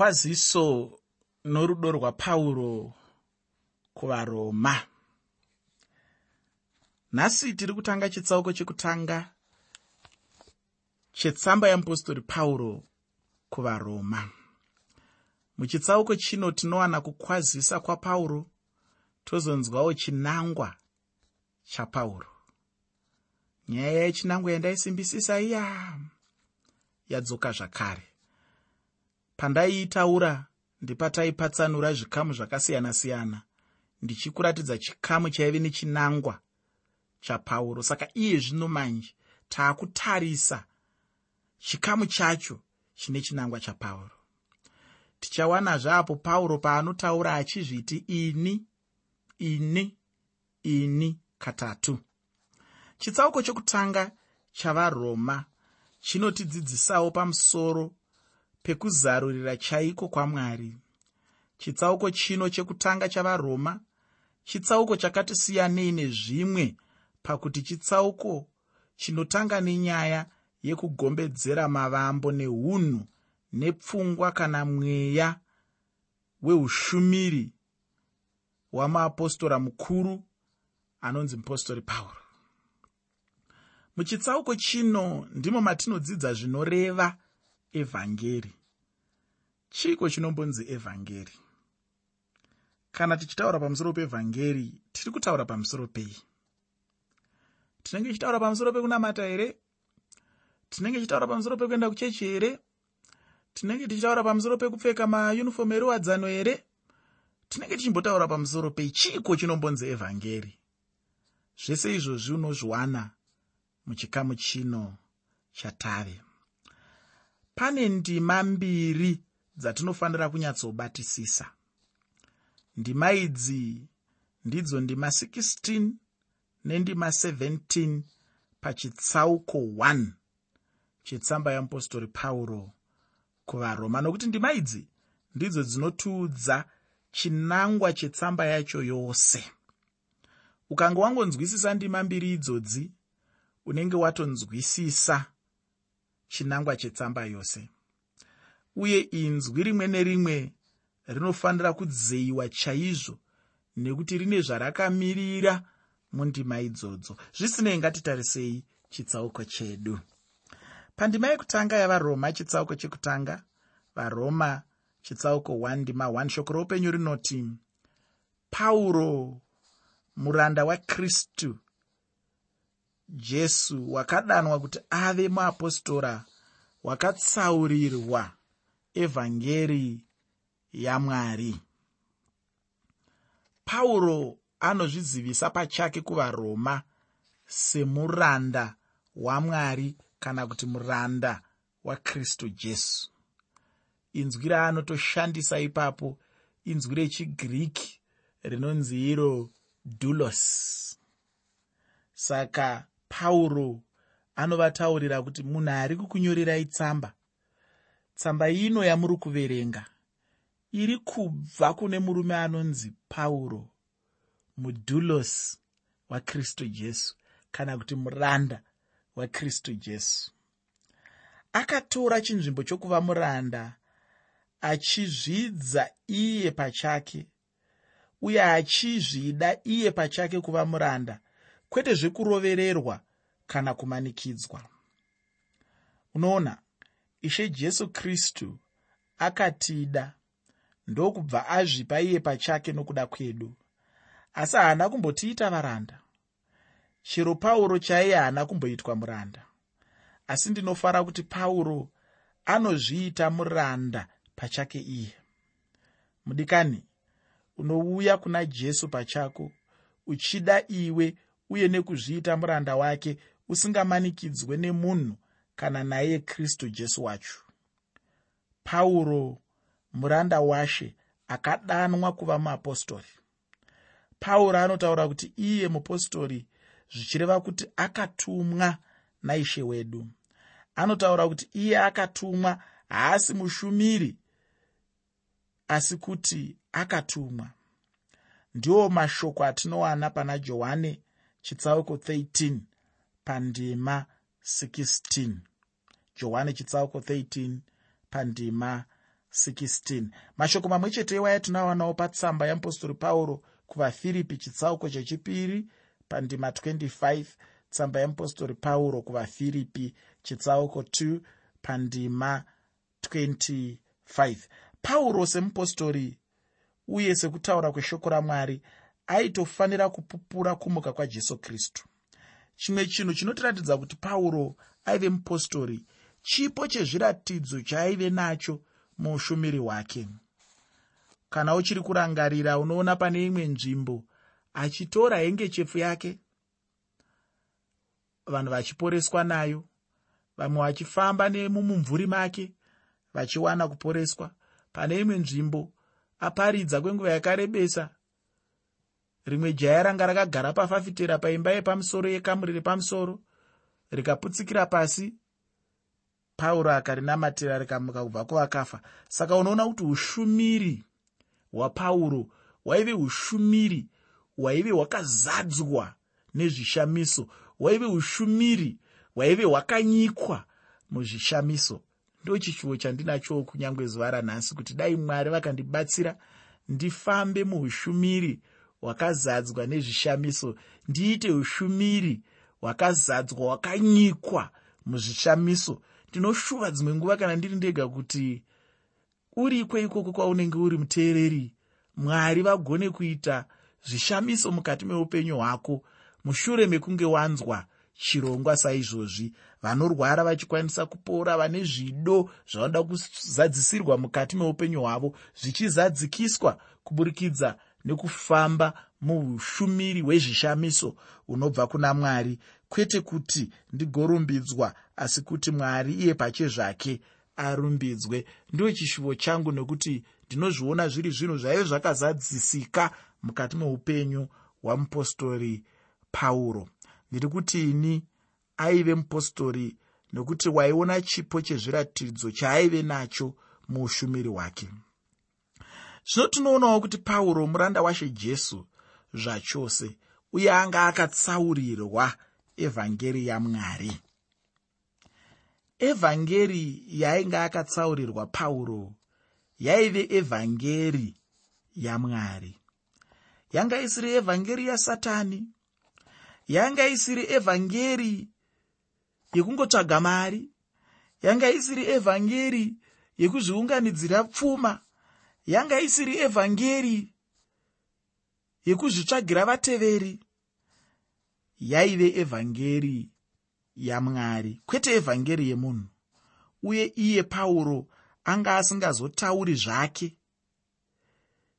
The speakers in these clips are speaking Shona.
kwaziso norudo rwapauro kuvaroma. Nhasi tiri kutanga chitsauko chekutanga chetsamba yeapostori pauro kuvaroma. Muchitsauko chino tinowana kukwazisa kwapauro tozonzwawo chinangwa chapauro. Nyaya yechinangwa yandaisimbisisa iya yadzoka zvakare pandaiitaura ndepataipatsanura zvikamu zvakasiyana-siyana. Ndichikuratidza chikamu chaive nechinangwa chapauro saka iye zvino manje taakutarisa chikamu chacho chine chinangwa chapauro tichawanazve apo pauro paanotaura achizviti ini ini ini katatu. Chitsauko chokutanga chavaroma chinotidzidzisawo pamusoro pekuzarurira chaiko kwamwari. Chitsauko chino chekutanga chavaroma chitsauko chakatisiyanei nezvimwe pakuti chitsauko chinotanga nenyaya yekugombedzera mavambo neunhu nepfungwa kana mweya weushumiri wamapostora mukuru anonzi mupostori pauro. Muchitsauko chino ndimo matinodzidza zvinoreva evhangeri. Chiiko chinombonzi evhangeri? Kana tichitaura pamusoro pevhangeri tiri kutaura pamusoro pei? Tinenge tichitaura pamusoro pekunamata here? Tinenge tichitaura pamusoro pekuenda kuchechi here? Tinenge tichitaura pamusoro pekupfeka mayunifomu eruwadzano here? Tinenge tichimbotaura pamusoro pechiiko chinombonzi evhangeri? Zvese izvozvi unozviwana muchikamu chino chatave pane ndima mbiri dzatinofanira kunyatsobatisisa. Ndima idzi ndidzo ndima 16 nendima 17 pachitsauko 1 chetsamba yeapostori pauro kuvaroma. Nokuti ndima idzi ndidzo dzinotiudza chinangwa chetsamba yacho yose. Ukanga wangonzwisisa ndima mbiri idzodzi unenge watonzwisisa chinangwa chetsamba yose. Uye inzwi rimwe nerimwe rinofanira kudzeyiwa chaizvo nekuti rine zvarakamirira mundima idzodzo. Zvisinei ngatitarisei chitsauko chedu. Pandima yekutanga yavaroma chitsauko chekutanga varoma chitsauko 1 ndima 1 shoko roupenyu rinoti pauro muranda wakristu jesu wakadanwa kuti ave muapostora wakatsaurirwa evhangeri yamwari pauro anozvizivisa pachake kuvaroma semuranda wamwari kana kuti muranda wakristu jesu. Inzwi raanotoshandisa ipapo inzwi rechigiriki rinonzi iro dulos. Saka pauro anovataurira kuti munhu ari kukunyorerai tsamba. Tsamba ino yamuri kuverenga. Iri kubva kune murume anonzi pauro mudhulos wakristu jesu kana kuti muranda wakristu jesu. Akatora chinzvimbo chokuva muranda achizvidza iye pachake uye achizvida iye pachake kuva muranda kwete zvekurovererwa kana kumanikidzwa. Unoona ishe jesu kristu akatida ndokubva azvipa iye pachake nokuda kwedu asi haana kumbotiita varanda. Chero pauro chaiye haana kumboitwa muranda asi ndinofara kuti pauro anozviita muranda pachake iye. Mudikani unouya kuna jesu pachako uchida iwe uye nekuzviita muranda wake usingamanikidzwe nemunhu kana naye kristu jesu wacho. Pauro muranda washe akadanwa kuva muapostori. Pauro anotaura kuti iye mupostori zvichireva kuti akatumwa naishe wedu. Anotaura kuti iye akatumwa haasi mushumiri asi kuti akatumwa. Ndiwo mashoko atinowana pana johani chitsauko 13 pandima 16 johani chitsauko 13 pandima 16 mashoko mamwe chete ewaya tinawanawo patsamba yeapostori pauro kuvafiripi chitsauko chechipiri pandima 25 tsamba yeapostori pauro kuvafiripi chitsauko 2 pandima 25 pauro semupostori uye sekutaura kweshoko ramwari aitofanira kupupura kumuka kwajesu kristu. Chimwe chinhu chinotiratidza kuti pauro aive mupostori chipo chezviratidzo chaaive nacho muushumiri hwake. Kana uchiri kurangarira unoona pane imwe nzvimbo achitora hengechefu yake vanhu vachiporeswa nayo vamwe vachifamba nemumumvuri make vachiwana kuporeswa. Pane imwe nzvimbo aparidza kwenguva yakarebesa rimwe jaya ranga rakagara pafafitera paimba yepamusoro yekamuri repamusoro rikaputsikira pasi. Pauro akarinamatira rikamuka kubva kuvakafa. Saka unoona kuti ushumiri hwapauro hwaive ushumiri hwaive hwakazadzwa nezvishamiso hwaive ushumiri hwaive hwakanyikwa muzvishamiso. Ndo chishuwo chandinachowo kunyange zuva ranhasi kuti dai mwari vakandibatsira ndifambe muushumiri hwakazadzwa nezvishamiso. Ndiite ushumiri hwakazadzwa hwakanyikwa muzvishamiso. Ndinoshuva dzimwe nguva kana ndiri ndega kuti uriko ikoko kwaunenge uri muteereri. Mwari vagone kuita zvishamiso mukati meupenyu hwako. Mushure mekunge wanzwa chirongwa saizvozvi vanorwara vachikwanisa kupora vane zvido zvavanoda kuzadzisirwa mukati meupenyu hwavo zvichizadzikiswa kuburikidza nekufamba muushumiri hwezvishamiso hunobva kuna mwari. Kwete kuti ndigorumbidzwa asi kuti mwari iye pachezvake arumbidzwe. Ndo chishuvo changu nekuti ndinozviona zviri zvinhu zvaive zvakazadzisika mukati meupenyu hwamupostori pauro. Ndiri kuti ini aive mupostori nokuti waiona chipo chezviratidzo chaaive nacho muushumiri hwake zvino tinoonawo kuti pauro muranda washe jesu zvachose uye anga akatsaurirwa evhangeri yamwari evhangeri yainge akatsaurirwa pauro yaive evhangeri yamwari yanga isiri evhangeri yasatani yanga isiri evhangeri yekungotsvaga mari yanga isiri evhangeri yekuzviunganidzira pfuma yanga isiri evhangeri yekuzvitsvagira vateveri yaive evhangeri yamwari kwete evhangeri yemunhu. Uye iye pauro anga asingazotauri zvake.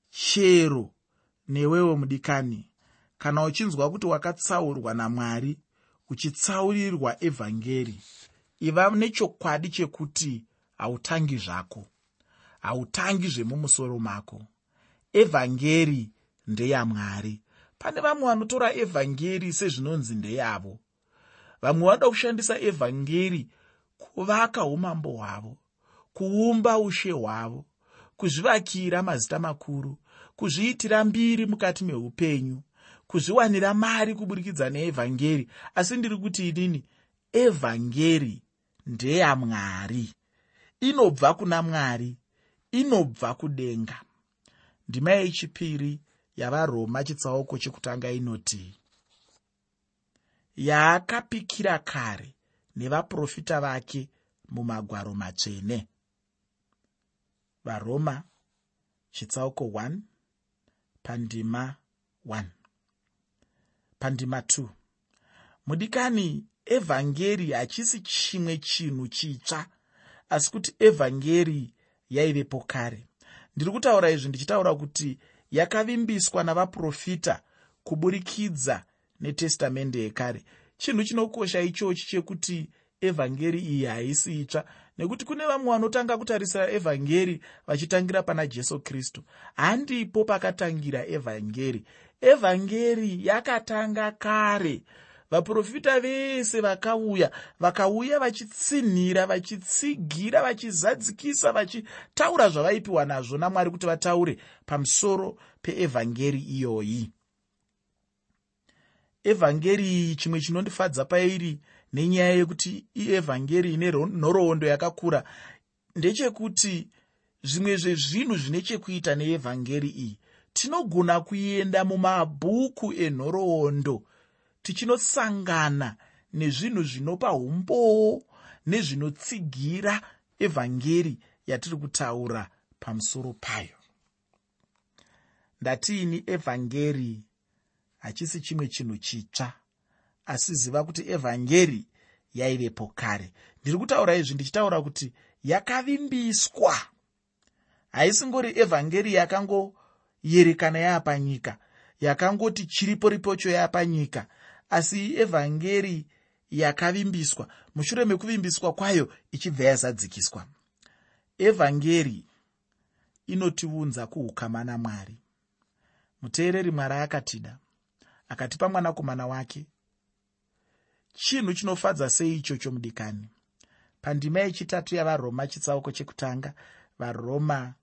Chero newewo mudikani kana uchinzwa kuti wakatsaurwa namwari uchitsaurirwa evhangeri iva nechokwadi chekuti hautangi zvako hautangi zvemumusoro mako. Evhangeri ndeyamwari pane vamwe vanotora evhangeri sezvinonzi ndeyavo vamwe vanoda kushandisa evhangeri kuvaka umambo hwavo kuumba ushe hwavo kuzvivakira mazita makuru kuzviitira mbiri mukati meupenyu kuzviwanira mari kuburikidza neevhangeri. Asi ndiri kuti inini evhangeri ndeyamwari inobva kuna mwari inobva kudenga. Ndima yechipiri yavaroma chitsauko chekutanga inoti yaakapikira kare nevaprofita vake mumagwaro matsvene. Varoma chitsauko 1 pandima 1 pandima 2 mudikani evhangeri hachisi chimwe chinhu chitsva asi kuti evhangeri yaivepo kare. Ndiri kutaura izvi ndichitaura kuti yakavimbiswa navaprofita kuburikidza netestamende yekare. Chinhu chinokosha ichochi chekuti evhangeri iyi haisi itsva nekuti kune vamwe vanotanga kutarisira evhangeri vachitangira pana jesu kristu. Handipo pakatangira evhangeri. Evhangeri yakatanga kare vaprofita vese vakauya vakauya vachitsinhira vachitsigira vachizadzikisa vachitaura zvavaipiwa nazvo namwari kuti vataure pamusoro peevhangeri iyoyi. Evhangeri iyi chimwe chinondifadza pairi nenyaya yekuti ievhangeri ine nhoroondo yakakura. Ndechekuti zvimwe zvezvinhu zvine chekuita neevhangeri iyi tinogona kuenda mumabhuku enhoroondo tichinosangana nezvinhu zvinopa umboo nezvinotsigira evhangeri yatiri kutaura pamusoro payo. Ndatiini evhangeri? Hachisi chimwe chinhu chitsva asi ziva kuti evhangeri yaivepo kare. Ndiri kutaura izvi ndichitaura kuti yakavimbiswa. Haisingori evhangeri yakangoyerekana yaapanyika yakangoti chiripo ripocho yaapanyika asi evhangeri yakavimbiswa mushure mekuvimbiswa kwayo ichibva yazadzikiswa. Evhangeri inotiunza kuukama namwari muteereri mwari akatida akatipa mwanakomana wake chinhu chinofadza sei ichocho mudikani pandima yechitatu yavaroma chitsauko chekutanga varoma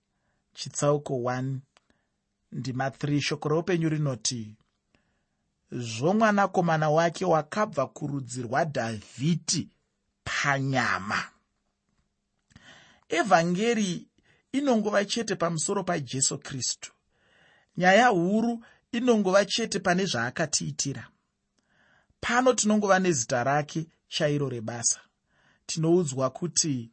chitsauko 1 ndima 3 shoko roupenyu rinoti zvomwanakomana wake wakabva kurudzi rwadhavhidhi panyama. Evhangeri inongova chete pamusoro pajesu kristu. Nyaya huru inongova chete pane zvaakatiitira. Pano tinongova nezita rake chairo rebasa. Tinoudzwa kuti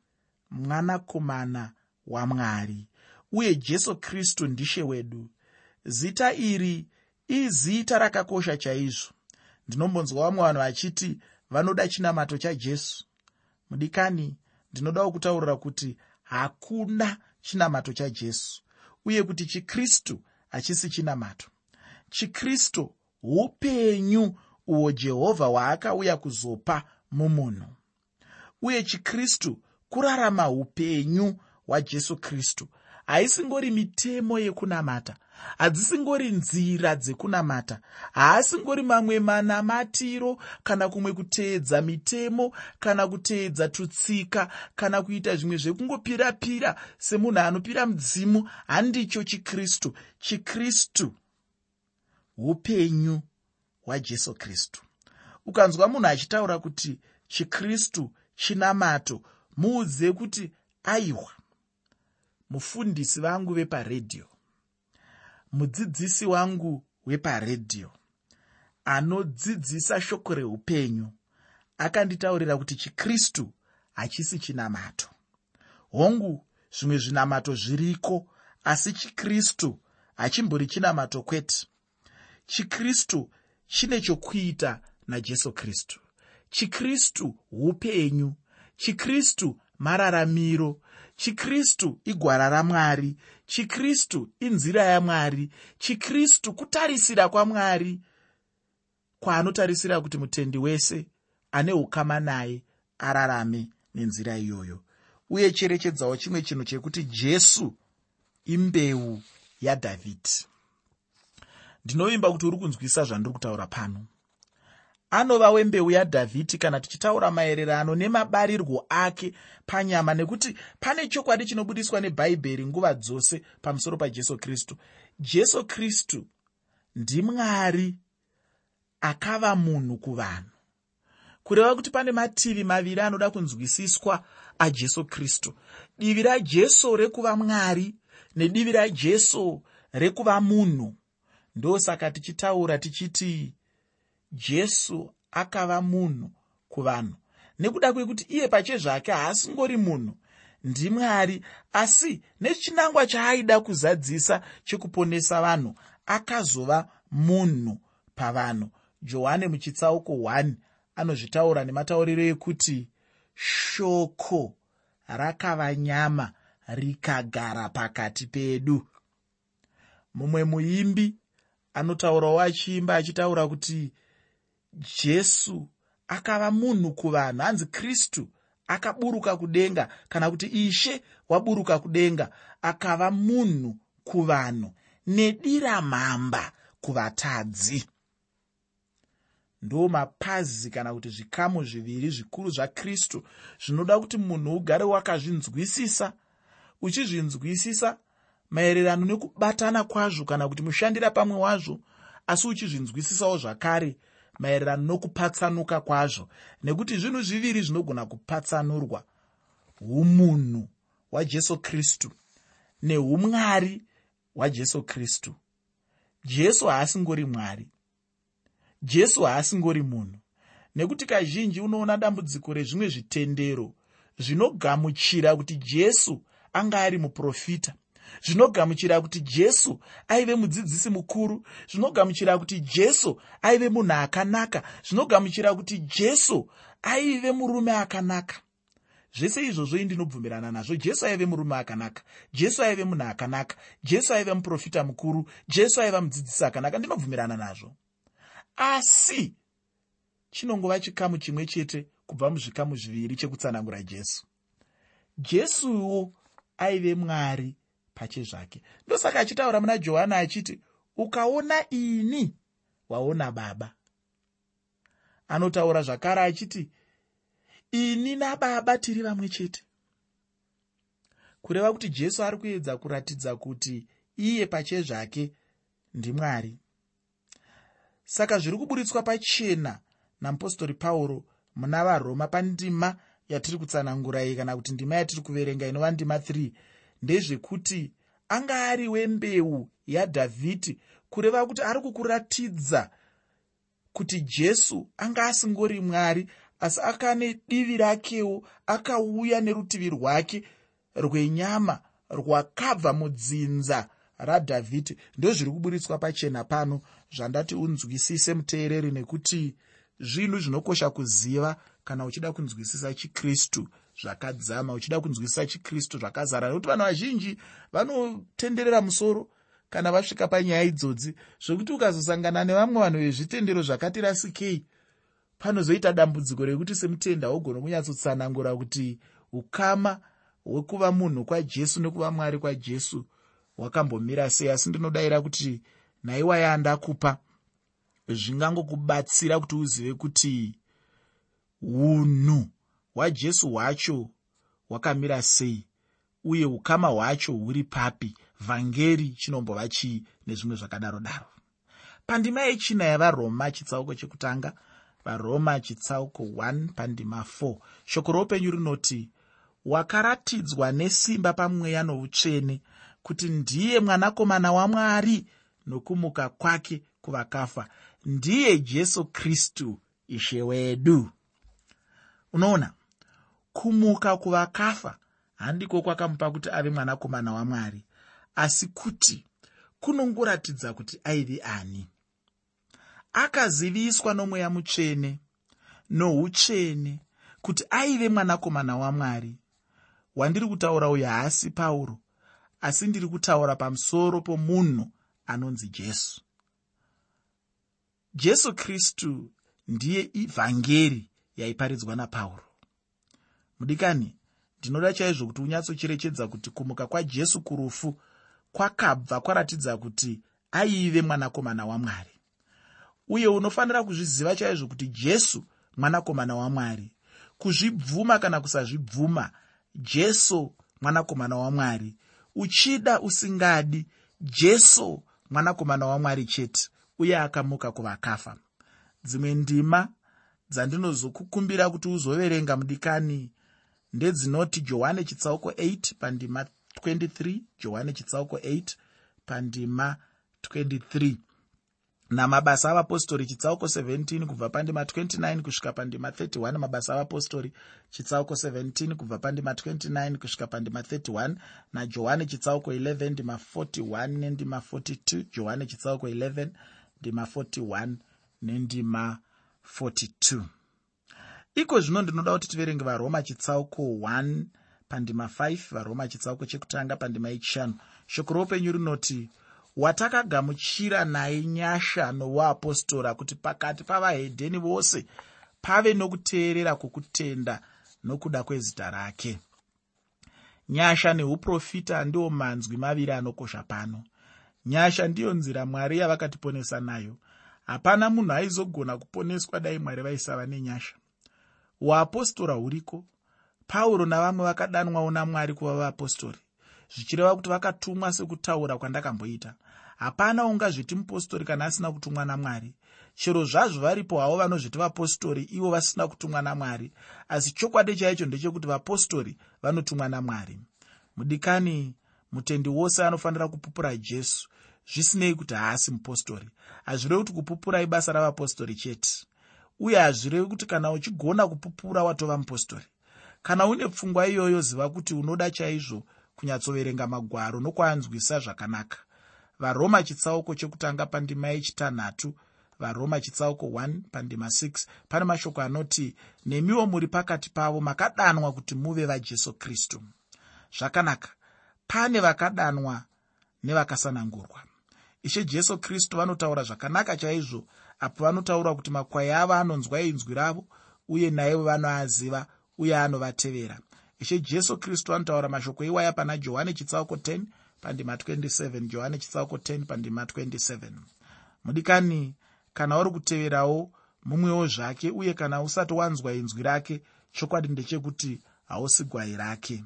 mwanakomana wamwari uye jesu kristu ndishe wedu. Zita iri izita rakakosha chaizvo. Ndinombonzwa vamwe vanhu vachiti vanoda chinamato chajesu. Mudikani ndinodawo kutaurira kuti hakuna chinamato chajesu uye kuti chikristu hachisi chinamato. Chikristu upenyu uhwo jehovha hwaakauya kuzopa mumunhu. Uye chikristu kurarama upenyu hwajesu kristu haisingori mitemo yekunamata hadzisingori nzira dzekunamata haasingori mamwe manamatiro kana kumwe kuteedza mitemo kana kuteedza tutsika kana kuita zvimwe zvekungopira-pira semunhu anopira mudzimu. Handicho chikristu chikristu upenyu hwajesu kristu. Ukanzwa munhu achitaura kuti chikristu chinamato muudze kuti aiwa mufundisi vangu veparedhiyo mudzidzisi wangu weparedhiyo anodzidzisa shoko reupenyu akanditaurira kuti chikristu hachisi chinamato. Hongu zvimwe zvinamato zviriko asi chikristu hachimbori chinamato kwete. Chikristu chine chokuita najesu kristu. Chikristu upenyu chikristu mararamiro chikristu igwara ramwari chikristu inzira yamwari chikristu kutarisira kwamwari kwaanotarisira kuti mutendi wese ane ukama naye ararame nenzira iyoyo. Uye cherechedzawo chimwe chinhu chekuti jesu imbeu yadhavhidhi ndinovimba kuti uri kunzwisa zvandiri kutaura pano anova wembeu yadhavhidhi kana tichitaura maererano nemabarirwo ake panyama nekuti pane chokwadi chinobudiswa nebhaibheri nguva dzose pamusoro pajesu kristu. Jesu kristu ndimwari akava munhu kuvanhu. Kureva kuti pane mativi maviri anoda kunzwisiswa ajesu kristu. Divi rajesu rekuva mwari nedivi rajesu rekuva munhu. Ndosaka tichitaura tichiti jesu akava munhu kuvanhu. Nekuda kwekuti iye pachezvake haasingori munhu ndimwari asi nechinangwa chaaida kuzadzisa chekuponesa vanhu akazova munhu pavanhu. Johani muchitsauko 1 anozvitaura nematauriro ekuti shoko rakava nyama rikagara pakati pedu. Mumwe muimbi anotaurawo achiimba achitaura kuti jesu akava munhu kuvanhu. Hanzi kristu akaburuka kudenga kana kuti ishe waburuka kudenga akava munhu kuvanhu nedira mhamba kuvatadzi. Ndo mapazi kana kuti zvikamu zviviri zvikuru zvakristu zvinoda kuti munhu ugare wakazvinzwisisa uchizvinzwisisa maererano nekubatana kwazvo kana kuti mushandira pamwe wazvo asi uchizvinzwisisawo zvakare maererano nokupatsanuka kwazvo. Nekuti zvinhu zviviri zvinogona kupatsanurwa umunhu hwajesu kristu neumwari hwajesu kristu. Jesu haasingori mwari. Jesu haasingori munhu. Nekuti kazhinji unoona dambudziko rezvimwe zvitendero zvinogamuchira kuti jesu anga ari muprofita zvinogamuchira kuti jesu aive mudzidzisi mukuru zvinogamuchira kuti jesu aive munhu akanaka zvinogamuchira kuti jesu aive murume akanaka. Zvese izvozvo indinobvumirana nazvo. Jesu aive murume akanaka jesu aive munhu akanaka jesu aive muprofita mukuru jesu aiva mudzidzisi akanaka ndinobvumirana nazvo. Asi chinongova chikamu chimwe chete kubva muzvikamu zviviri chekutsanangura jesu. Jesuwo aive mwari pachezvake. Ndosaka achitaura muna johani achiti ukaona ini waona baba. Anotaura zvakare achiti ini nababa tiri vamwe chete. Kureva kuti jesu ari kuedza kuratidza kuti iye pachezvake ndimwari saka zviri kuburitswa pachena namupostori pauro muna varoma pandima yatiri kutsanangura iyi kana kuti ndima yatiri kuverenga inova ndima 3 ndezvekuti anga ari wembeu yadhavhidhi kureva kuti ari kukuratidza kuti jesu anga asingori mwari asi akane divi rakewo akauya nerutivi rwake rwenyama rwakabva mudzinza radhavhidhi. Ndozviri kuburitswa pachena pano zvandati unzwisise muteereri nekuti zvinhu zvinokosha kuziva kana uchida kunzwisisa chikristu zvakadzama uchida kunzwisisa chikristu zvakazara. Nekuti vanhu vazhinji vanotenderera musoro kana vasvika panyaya idzodzi zvokuti ukazosangana nevamwe vanhu vezvitendero zvakati rasikei panozoita dambudziko rekuti semutenda wogona kunyatsotsanangura kuti ukama hwekuva munhu kwajesu nekuva mwari kwajesu hwakambomira sei. Asi ndinodayira kuti nhaiwa yandakupa zvingangokubatsira kuti uzive kuti unhu hwajesu hwacho hwakamira sei uye ukama hwacho huri papi? Vhangeri chinombova chii nezvimwe zvakadaro daro pandima yechina yavaroma chitsauko chekutanga varoma chitsauko 1 pandima 4 shoko roupenyu rinoti wakaratidzwa nesimba pamweya noutsvene kuti ndiye mwanakomana wamwari nokumuka kwake kuvakafa. Ndiye jesu kristu ishe wedu. Unoona kumuka kuvakafa handiko kwakamupa kuti ave mwanakomana wamwari. Asi kuti kunongoratidza kuti aive ani. Akaziviswa nomweya mutsvene noutsvene kuti aive mwanakomana wamwari. Wandiri kutaura uyu haasi pauro asi ndiri kutaura pamusoro pomunhu anonzi jesu. Jesu kristu ndiye ivhangeri yaiparidzwa napauro mudikani ndinoda chaizvo kuti unyatsocherechedza kuti kumuka kwajesu kurufu kwakabva kwaratidza kuti aive mwanakomana wamwari. Uye unofanira kuzviziva chaizvo kuti jesu mwanakomana wamwari. Kuzvibvuma kana kusazvibvuma jesu mwanakomana wamwari. Uchida usingadi jesu mwanakomana wamwari chete uye akamuka kuvakafa. Dzimwe ndima dzandinozokukumbira kuti uzoverenga mudikani ndedzinoti johani chitsauko 8 pandima 23 johani chitsauko 8 pandima 23 namabasa avapostori chitsauko 17 kubva pandima 29 kusvika pandima 31 mabasa avapostori chitsauko 17 kubva pandima 29 kusvika pandima 31 najohani chitsauko 11 ndima 41 nendima 42 johani chitsauko 11 ndima 41 nendima 42 iko zvino ndinoda kuti tiverenge varoma chitsauko 1 pandima 5 varoma chitsauko chekutanga pandima yechishanu shoko roupenyu rinoti watakagamuchira naye nyasha nouapostora kuti pakati pavahedheni vose pave nokuteerera kwokutenda nokuda kwezita rake. Nyasha neuprofita ndiwo manzwi maviri anokosha pano. Nyasha ndiyo nzira mwari yavakatiponesa nayo. Hapana munhu aizogona kuponeswa dai mwari vaisava nenyasha uapostora huriko? Pauro navamwe vakadanwawo namwari kuva vapostori zvichireva kuti vakatumwa sekutaura kwandakamboita. Hapana ungazviti mupostori kana asina kutumwa namwari. Chero zvazvo varipo havo vanozviti vapostori ivo vasina kutumwa namwari. Asi chokwadi chaicho ndechekuti vapostori vanotumwa namwari. Mudikani mutendi wose anofanira kupupura jesu. Zvisinei kuti haasi mupostori. Hazvirevi kuti kupupura ibasa ravapostori chete uye hazvirevi kuti kana uchigona kupupura watova mupostori. Kana une pfungwa iyoyo ziva kuti unoda chaizvo kunyatsoverenga magwaro nokwanzwisa zvakanaka. Varoma chitsauko chekutanga pandima yechitanhatu varoma chitsauko 1 pandima 6 pane mashoko anoti nemiwo muri pakati pavo makadanwa kuti muve vajesu kristu. Zvakanaka. Pane vakadanwa nevakasanangurwa. Ishe jesu kristu vanotaura zvakanaka chaizvo apo vanotaura kuti makwai avo anonzwa inzwi ravo uye naivo vanoaziva uye anovatevera. Ishe jesu kristu anotaura mashoko iwaya pana johani chitsauko 10 pandima 27 johani chitsauko 10 pandima 27 mudikani kana uri kuteverawo mumwewo zvake uye kana usati wanzwa inzwi rake chokwadi ndechekuti hausi gwai rake.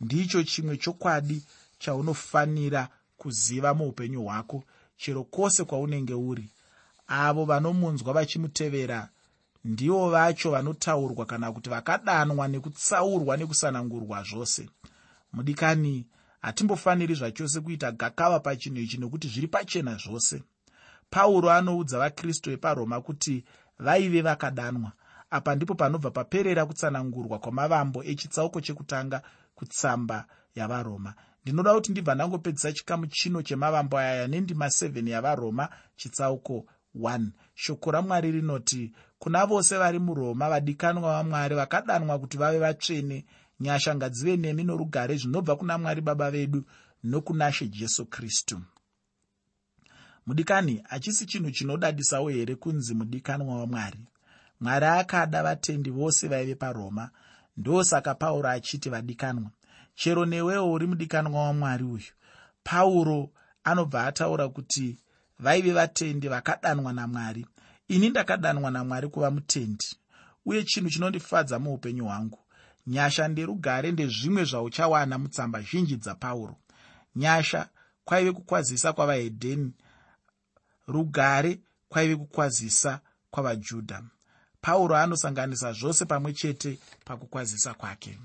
Ndicho chimwe chokwadi chaunofanira kuziva muupenyu hwako chero kwose kwaunenge uri avo vanomunzwa vachimutevera ndivo vacho vanotaurwa kana kuti vakadanwa nekutsaurwa nekusanangurwa zvose. Mudikani hatimbofaniri zvachose kuita gakava pachinhu ichi nekuti zviri pachena zvose. Pauro anoudza vakristu veparoma kuti vaive vakadanwa. Apa ndipo panobva paperera kutsanangurwa kwamavambo echitsauko chekutanga kutsamba yavaroma. Ndinoda kuti ndibva ndangopedzisa chikamu chino chemavambo aya nendima 7 yavaroma chitsauko 1 shoko ramwari rinoti kuna vose vari muroma vadikanwa vamwari vakadanwa kuti vave vatsvene. Nyasha ngadzive nemi norugare zvinobva kuna mwari baba vedu nokuna she jesu kristu. Mudikani hachisi chinhu chinodadisawo here kunzi mudikanwa wamwari? Mwari akada vatendi vose vaive paroma. Ndosaka pauro achiti vadikanwa chero newewo uri mudikanwa wamwari uyu? Pauro anobva ataura kuti vaive vatendi vakadanwa namwari. Ini ndakadanwa namwari kuva mutendi uye chinhu chinondifadza muupenyu hwangu. Nyasha nderugare ndezvimwe zvauchawana mutsamba zhinji dzapauro. Nyasha kwaive kukwazisa kwavahedheni. Rugare kwaive kukwazisa kwavajudha. Pauro anosanganisa zvose pamwe chete pakukwazisa kwake.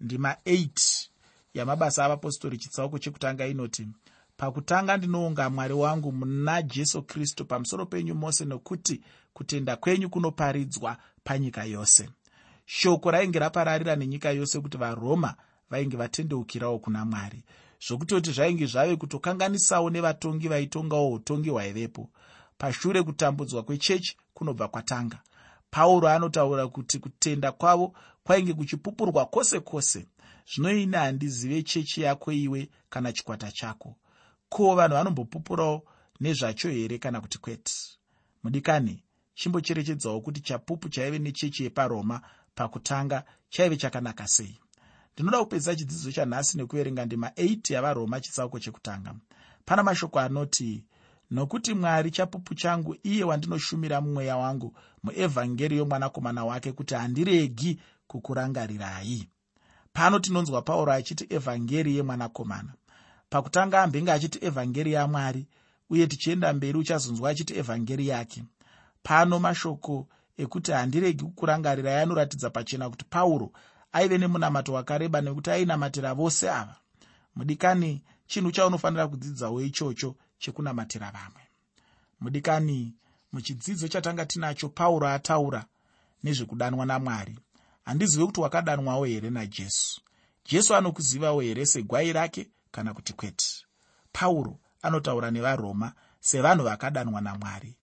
Ndima 8 yamabasa avapostori chitsauko chekutanga inoti pakutanga ndinounga mwari wangu muna jesu kristu pamusoro penyu mose nokuti kutenda kwenyu kunoparidzwa panyika yose. Shoko rainge rapararira nenyika yose kuti varoma vainge vatendeukirawo kuna mwari. Zvokutoti zvainge zvave kutokanganisawo nevatongi vaitongawo utongi hwaivepo pashure kutambudzwa kwechechi kunobva kwatanga. Pauro anotaura kuti kutenda kwavo kwainge kuchipupurwa kwose kwose. Zvino ine handizive chechi yako iwe kana chikwata chako ko vanhu vanombopupurawo nezvacho here kana kuti kwete? Mudikani chimbocherechedzawo kuti chapupu chaive nechechi yeparoma pakutanga chaive chakanaka sei? Ndinoda kupedzisa chidzidzo chanhasi nekuverenga ndima 8 yavaroma chitsauko chekutanga. Pana mashoko anoti nokuti mwari chapupu changu iye wandinoshumira mumweya wangu muevhangeri yomwanakomana wake kuti handiregi kukurangarirai pano tinonzwa pauro achiti evhangeri yemwanakomana pakutanga ambenge achiti evhangeri yamwari uye tichienda mberi uchazonzwa achiti evhangeri yake. Pano mashoko ekuti handiregi kukurangarirai anoratidza pachena kuti pauro aive nemunamato wakareba nekuti ainamatira vose ava. Mudikani chinhu chaunofanira kudzidzawo ichocho chekunamatira vamwe. Mudikani muchidzidzo chatanga tinacho pauro ataura nezvekudanwa namwari. Handizive kuti wakadanwawo here najesu? Jesu anokuzivawo here segwai rake kana kuti kwete. Pauro anotaura nevaroma sevanhu vakadanwa namwari